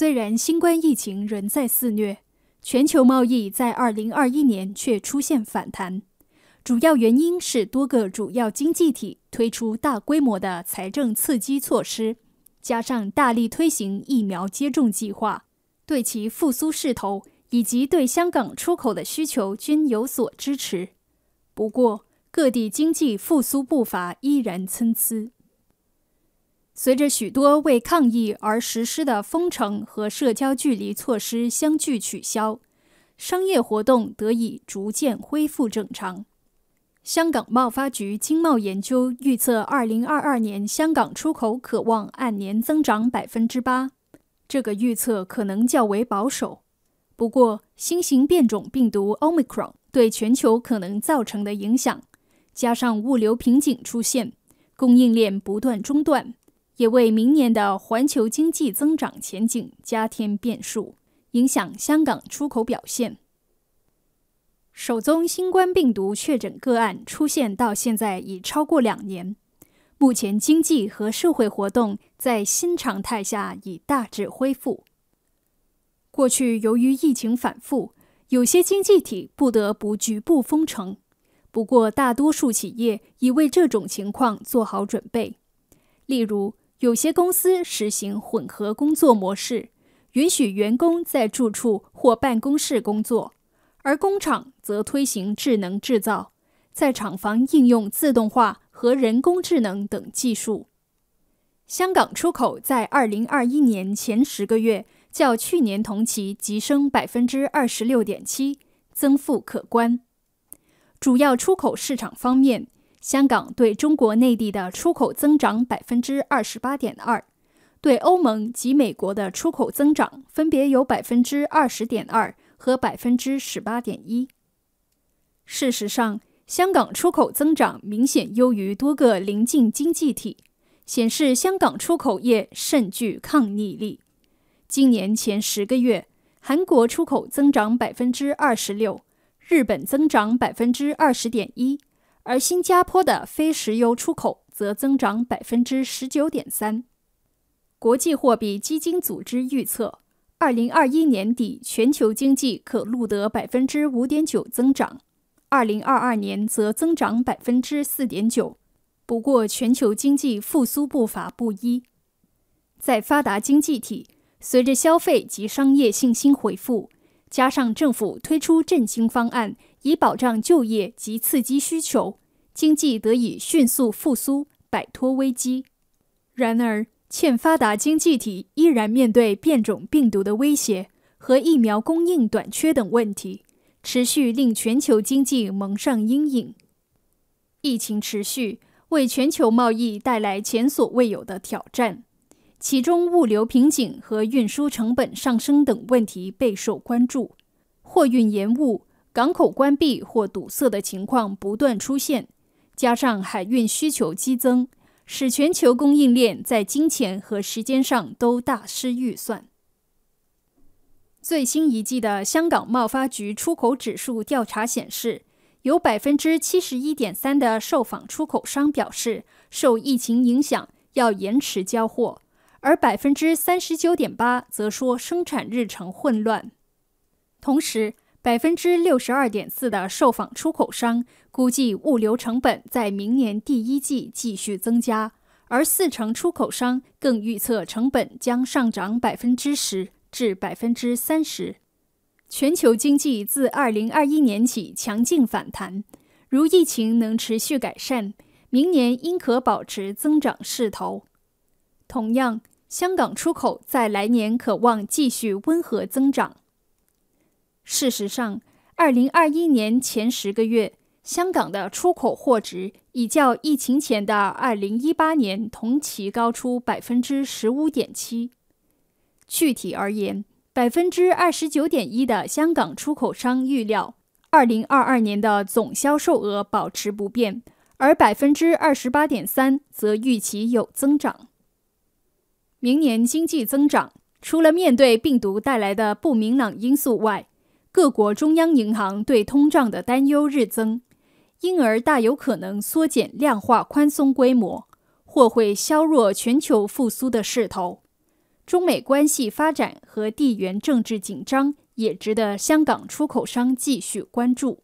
虽然新冠疫情仍在肆虐，全球贸易在2021年却出现反弹，主要原因是多个主要经济体推出大规模的财政刺激措施，加上大力推行疫苗接种计划，对其复苏势头以及对香港出口的需求均有所支持。不过，各地经济复苏步伐依然参差。随着许多为抗疫而实施的封城和社交距离措施相继取消，商业活动得以逐渐恢复正常。香港贸发局经贸研究预测，二零二二年香港出口可望按年增长百分之八。这个预测可能较为保守，不过新型变种病毒 Omicron 对全球可能造成的影响，加上物流瓶颈出现，供应链不断中断。也为明年的环球经济增长前景加添变数，影响香港出口表现。首宗新冠病毒确诊个案出现到现在已超过两年，目前经济和社会活动在新常态下已大致恢复。过去由于疫情反复，有些经济体不得不局部封城，不过大多数企业已为这种情况做好准备，例如。有些公司实行混合工作模式，允许员工在住处或办公室工作，而工厂则推行智能制造，在厂房应用自动化和人工智能等技术。香港出口在二零二一年前十个月较去年同期急升百分之二十六点七，增幅可观。主要出口市场方面。香港对中国内地的出口增长百分之二十八点二，对欧盟及美国的出口增长分别有百分之二十点二和百分之十八点一。事实上，香港出口增长明显优于多个邻近经济体，显示香港出口业甚具抗逆力。今年前十个月，韩国出口增长百分之二十六，日本增长百分之二十点一。而新加坡的非石油出口则增长百分之十九点三。国际货币基金组织预测，二零二一年底全球经济可录得百分之五点九增长，二零二二年则增长百分之四点九。不过，全球经济复苏步伐不一。在发达经济体，随着消费及商业信心恢复，加上政府推出振兴方案。以保障就业及刺激需求，经济得以迅速复苏，摆脱危机。然而，欠发达经济体依然面对变种病毒的威胁和疫苗供应短缺等问题，持续令全球经济蒙上阴影。疫情持续，为全球贸易带来前所未有的挑战，其中物流瓶颈和运输成本上升等问题备受关注，货运延误。港口关闭或堵塞的情况不断出现，加上海运需求激增，使全球供应链在金钱和时间上都大失预算。最新一季的香港贸发局出口指数调查显示，有百分之七十一点三的受访出口商表示受疫情影响要延迟交货，而百分之三十九点八则说生产日程混乱。同时，百分之六十二点四的受访出口商估计物流成本在明年第一季继续增加，而四成出口商更预测成本将上涨百分之十至百分之三十。全球经济自二零二一年起强劲反弹，如疫情能持续改善，明年应可保持增长势头。同样，香港出口在来年可望继续温和增长。事实上，二零二一年前十个月，香港的出口货值已较疫情前的二零一八年同期高出百分之十五点七。具体而言，百分之二十九点一的香港出口商预料，二零二二年的总销售额保持不变，而百分之二十八点三则预期有增长。明年经济增长，除了面对病毒带来的不明朗因素外，各国中央银行对通胀的担忧日增，因而大有可能缩减量化宽松规模，或会削弱全球复苏的势头。中美关系发展和地缘政治紧张也值得香港出口商继续关注。